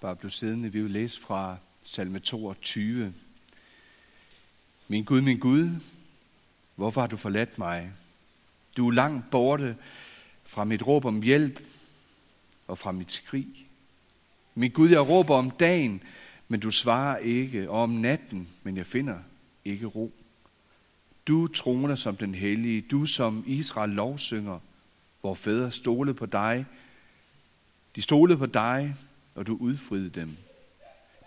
bare blive siddende. Vi vil læse fra salme 22. Min Gud, min Gud, hvorfor har du forladt mig? Du er langt borte fra mit råb om hjælp og fra mit skrig. Min Gud, jeg råber om dagen, men du svarer ikke, og om natten, men jeg finder ikke ro. Du troner som den hellige, du som Israel lovsynger, hvor fædre stolede på dig. De stolede på dig, og du udfriede dem.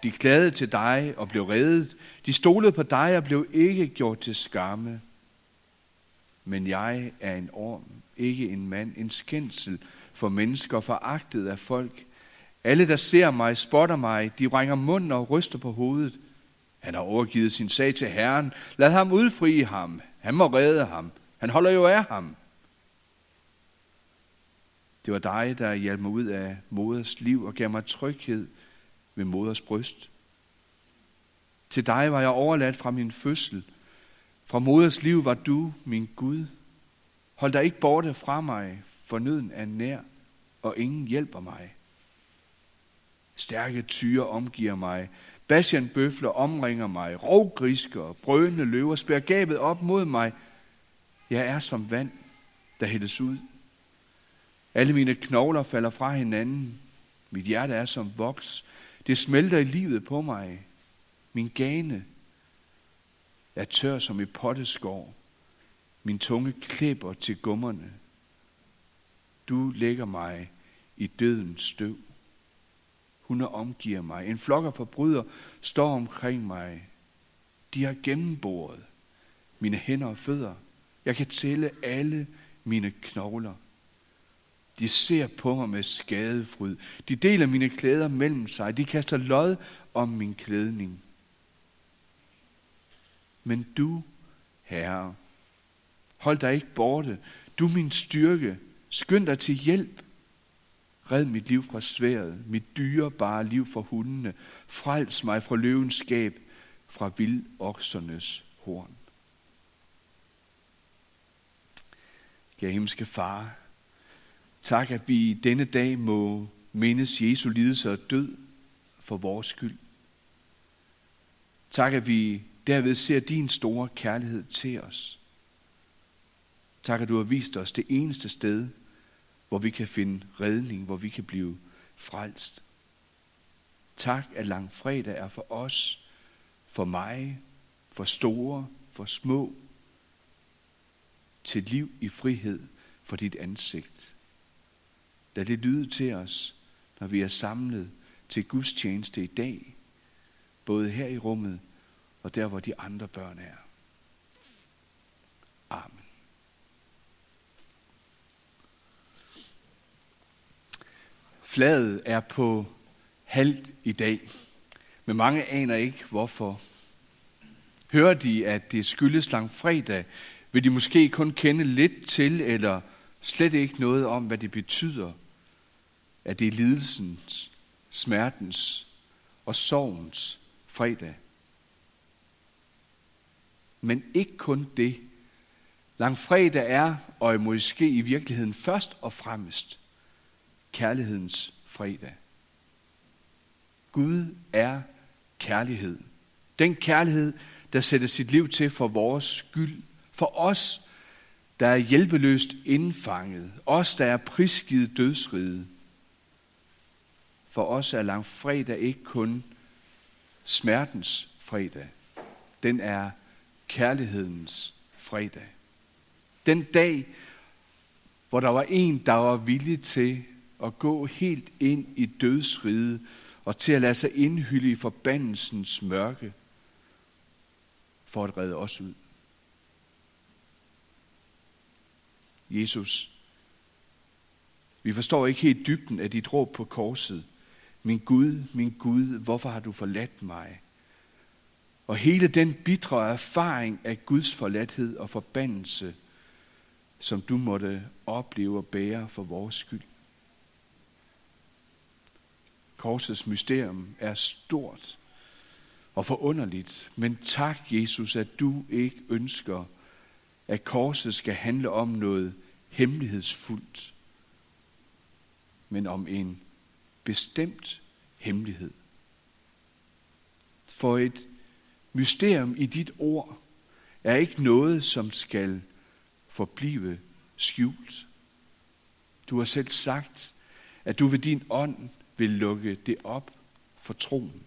De klagede til dig og blev reddet. De stolede på dig og blev ikke gjort til skamme. Men jeg er en orm, ikke en mand, en skændsel for mennesker, foragtet af folk. Alle, der ser mig, spotter mig, de ringer munden og ryster på hovedet. Han har overgivet sin sag til Herren. Lad ham udfri ham. Han må redde ham. Han holder jo af ham. Det var dig, der hjalp mig ud af moders liv og gav mig tryghed ved moders bryst. Til dig var jeg overladt fra min fødsel. Fra moders liv var du min Gud. Hold dig ikke borte fra mig, for nøden er nær, og ingen hjælper mig. Stærke tyre omgiver mig. Bastian bøfler omringer mig. Rovgrisker, brødende løver spærer gabet op mod mig. Jeg er som vand, der hældes ud. Alle mine knogler falder fra hinanden. Mit hjerte er som voks. Det smelter i livet på mig. Min gane er tør som i potteskår. Min tunge klipper til gummerne. Du lægger mig i dødens støv. Hun omgiver mig. En flok af forbrydere står omkring mig. De har gennemboret mine hænder og fødder. Jeg kan tælle alle mine knogler. De ser på mig med skadefryd. De deler mine klæder mellem sig. De kaster lod om min klædning. Men du, Herre, hold dig ikke borte. Du min styrke. Skynd dig til hjælp. Red mit liv fra sværet, mit dyrebare liv fra hundene. Frels mig fra løvens skab, fra vildoksernes horn. Kære himmelske far, tak at vi denne dag må mindes Jesu lidelse og død for vores skyld. Tak at vi derved ser din store kærlighed til os. Tak at du har vist os det eneste sted, hvor vi kan finde redning, hvor vi kan blive frelst. Tak, at langfredag er for os, for mig, for store, for små, til liv i frihed for dit ansigt. Lad det lyde til os, når vi er samlet til Guds tjeneste i dag, både her i rummet og der, hvor de andre børn er. Amen. Flaget er på halvt i dag, men mange aner ikke hvorfor. Hører de, at det skyldes langfredag, vil de måske kun kende lidt til, eller slet ikke noget om, hvad det betyder, at det er lidelsens, smertens og sorgens fredag. Men ikke kun det. Langfredag er, og måske i virkeligheden først og fremmest, kærlighedens fredag. Gud er kærlighed. Den kærlighed, der sætter sit liv til for vores skyld. For os, der er hjælpeløst indfanget. Os, der er prisgivet dødsriget. For os er langfredag ikke kun smertens fredag. Den er kærlighedens fredag. Den dag, hvor der var en, der var villig til at gå helt ind i dødsriget og til at lade sig indhylde i forbandelsens mørke for at redde os ud. Jesus, vi forstår ikke helt dybden af dit råb på korset. Min Gud, min Gud, hvorfor har du forladt mig? Og hele den bitre erfaring af Guds forladthed og forbandelse, som du måtte opleve og bære for vores skyld. Korsets mysterium er stort og forunderligt, men tak, Jesus, at du ikke ønsker, at korset skal handle om noget hemmelighedsfuldt, men om en bestemt hemmelighed. For et mysterium i dit ord er ikke noget, som skal forblive skjult. Du har selv sagt, at du ved din ånd vil lukke det op for troen.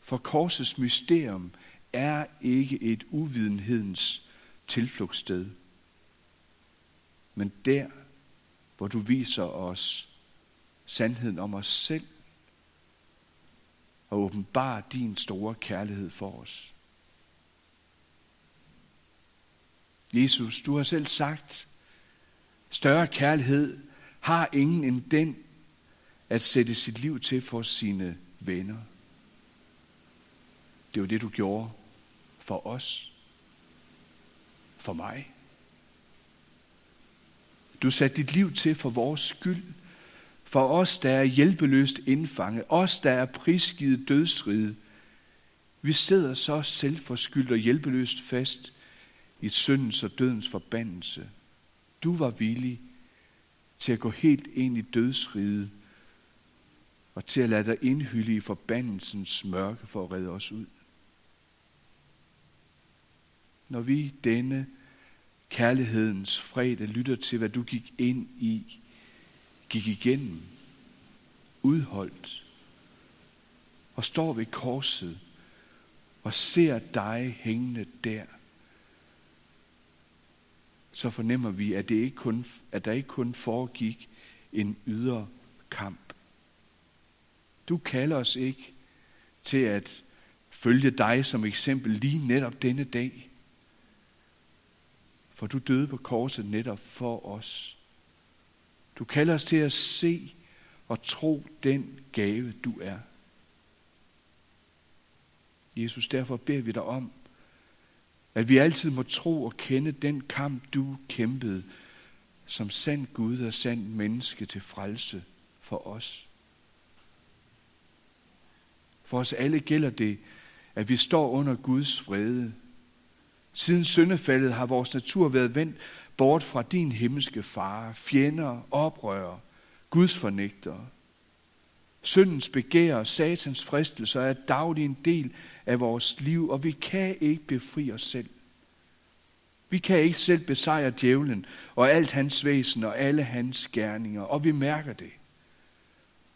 For korsets mysterium er ikke et uvidenhedens tilflugtssted, men der, hvor du viser os sandheden om os selv og åbenbare din store kærlighed for os. Jesus, du har selv sagt, større kærlighed har ingen end den at sætte sit liv til for sine venner. Det var det, du gjorde for os. For mig. Du satte dit liv til for vores skyld. For os, der er hjælpeløst indfanget. Os, der er prisgivet dødsride. Vi sidder så selvforskyldt og hjælpeløst fast i syndens og dødens forbandelse. Du var villig til at gå helt ind i dødsriget og til at lade dig indhylde i forbandelsens mørke for at redde os ud. Når vi denne kærlighedens fredag lytter til, hvad du gik ind i, gik igennem, udholdt, og står ved korset og ser dig hængende der, så fornemmer vi, at, det ikke kun, at der ikke kun foregik en ydre kamp. Du kalder os ikke til at følge dig som eksempel lige netop denne dag. For du døde på korset netop for os. Du kalder os til at se og tro den gave, du er. Jesus, derfor beder vi dig om, at vi altid må tro og kende den kamp, du kæmpede som sand Gud og sand menneske til frelse for os. For os alle gælder det, at vi står under Guds vrede. Siden syndefaldet har vores natur været vendt bort fra din himmelske far, fjender, oprører, Guds fornægtere. Syndens begær og satans fristelser er daglig en del af vores liv, og vi kan ikke befri os selv. Vi kan ikke selv besejre djævlen og alt hans væsen og alle hans gerninger, og vi mærker det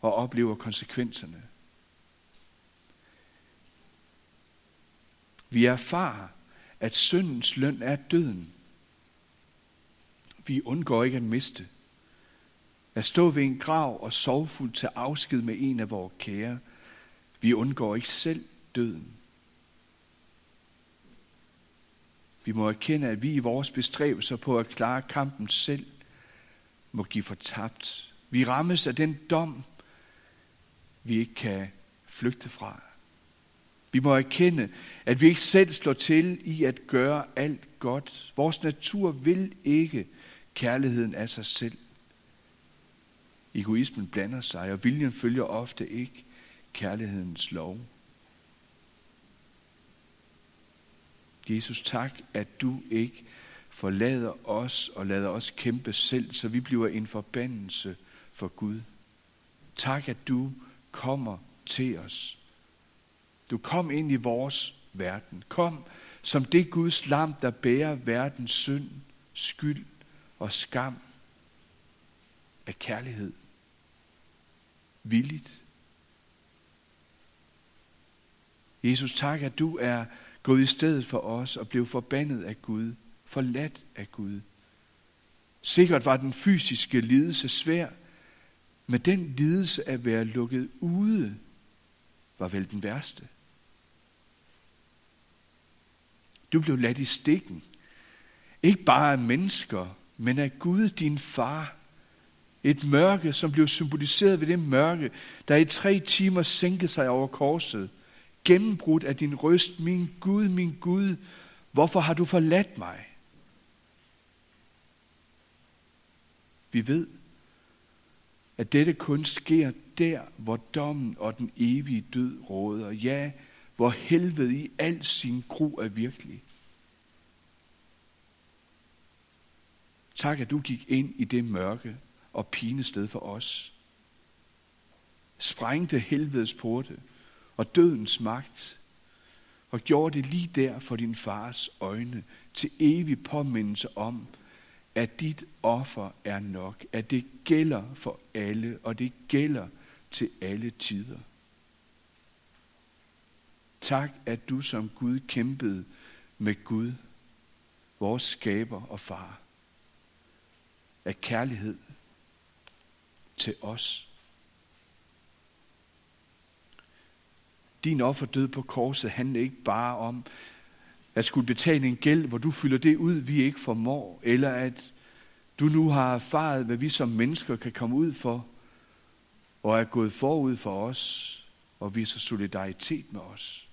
og oplever konsekvenserne. Vi erfarer, at syndens løn er døden. Vi undgår ikke at miste. At stå ved en grav og sorgfuldt til afsked med en af vores kære. Vi undgår ikke selv døden. Vi må erkende, at vi i vores bestræbelser på at klare kampen selv må give fortabt. Vi rammes af den dom, vi ikke kan flygte fra. Vi må erkende, at vi ikke selv slår til i at gøre alt godt. Vores natur vil ikke kærligheden af sig selv. Egoismen blander sig, og viljen følger ofte ikke kærlighedens lov. Jesus, tak, at du ikke forlader os og lader os kæmpe selv, så vi bliver en forbandelse for Gud. Tak, at du kommer til os. Du kom ind i vores verden. Kom som det Guds lam, der bærer verdens synd, skyld og skam af kærlighed. Villigt. Jesus, tak, at du er gået i stedet for os og blev forbandet af Gud, forladt af Gud. Sikkert var den fysiske lidelse svær, men den lidelse at være lukket ude var vel den værste. Du blev ladt i stikken. Ikke bare af mennesker, men af Gud, din far. Et mørke, som blev symboliseret ved det mørke, der i tre timer sænkede sig over korset gennembrudt af din røst, min Gud, min Gud, hvorfor har du forladt mig? Vi ved, at dette kun sker der, hvor dommen og den evige død råder. Ja, hvor helvede i al sin gru er virkelig. Tak, at du gik ind i det mørke og pinested for os. sprængte helvedes porte og dødens magt, og gjorde det lige der for din fars øjne til evig påmindelse om, at dit offer er nok, at det gælder for alle, og det gælder til alle tider. Tak, at du som Gud kæmpede med Gud, vores skaber og far, af kærlighed til os. Din offerdød på korset handler ikke bare om at skulle betale en gæld, hvor du fylder det ud, vi ikke formår, eller at du nu har erfaret, hvad vi som mennesker kan komme ud for, og er gået forud for os og viser solidaritet med os.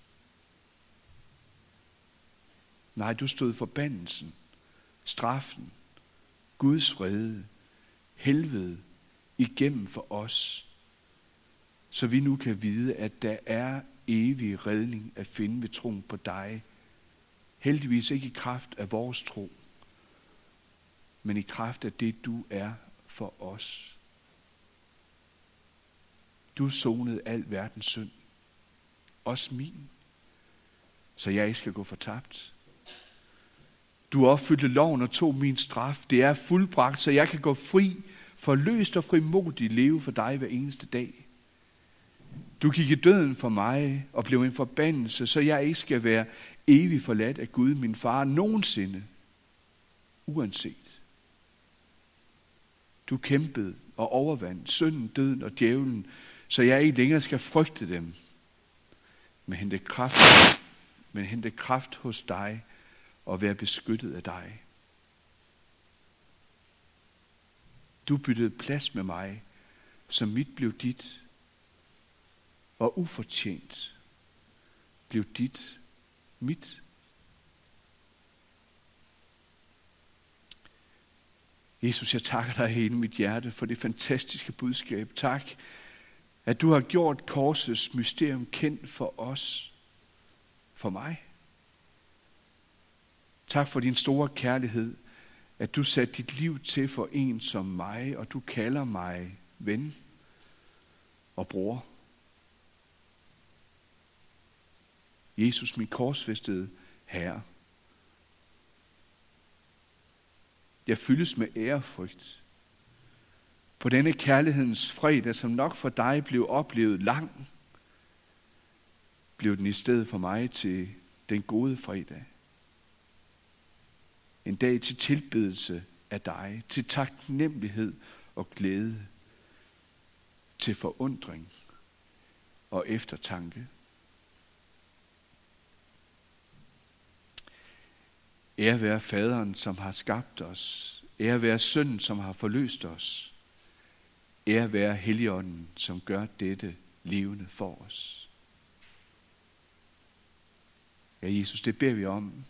Nej, du stod for forbandelsen, straffen, Guds vrede, helvede igennem for os, så vi nu kan vide, at der er evig redning at finde ved troen på dig. Heldigvis ikke i kraft af vores tro, men i kraft af det, du er for os. Du sonede al verdens synd, også min, så jeg ikke skal gå fortabt. Du opfyldte loven og tog min straf. Det er fuldbragt, så jeg kan gå fri, forløst og frimodigt leve for dig hver eneste dag. Du gik i døden for mig og blev en forbandelse, så jeg ikke skal være evig forladt af Gud, min far, nogensinde, uanset. Du kæmpede og overvandt synden, døden og djævlen, så jeg ikke længere skal frygte dem, men hente kraft, men hente kraft hos dig og være beskyttet af dig. Du byttede plads med mig, så mit blev dit, og ufortjent blev dit mit. Jesus, jeg takker dig hele mit hjerte for det fantastiske budskab. Tak, at du har gjort korsets mysterium kendt for os, for mig. Tak for din store kærlighed, at du satte dit liv til for en som mig, og du kalder mig ven og bror. Jesus, min korsfæstede Herre. Jeg fyldes med ærefrygt. På denne kærlighedens fredag, som nok for dig blev oplevet lang, blev den i stedet for mig til den gode fredag. En dag til tilbedelse af dig, til taknemmelighed og glæde, til forundring og eftertanke. Ære være faderen, som har skabt os. Ære være sønnen, som har forløst os. Ære være Helligånden, som gør dette levende for os. Ja, Jesus, det beder vi om,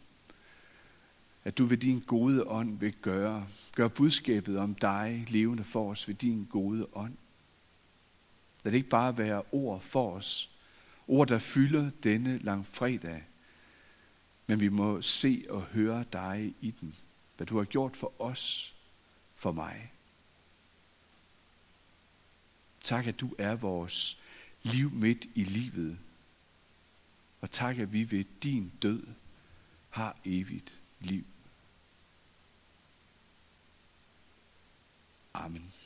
at du ved din gode ånd vil gøre, Gør budskabet om dig levende for os ved din gode ånd. Lad det ikke bare være ord for os, ord, der fylder denne langfredag, men vi må se og høre dig i den. Hvad du har gjort for os, for mig. Tak, at du er vores liv midt i livet. Og tak, at vi ved din død har evigt liv. Amen.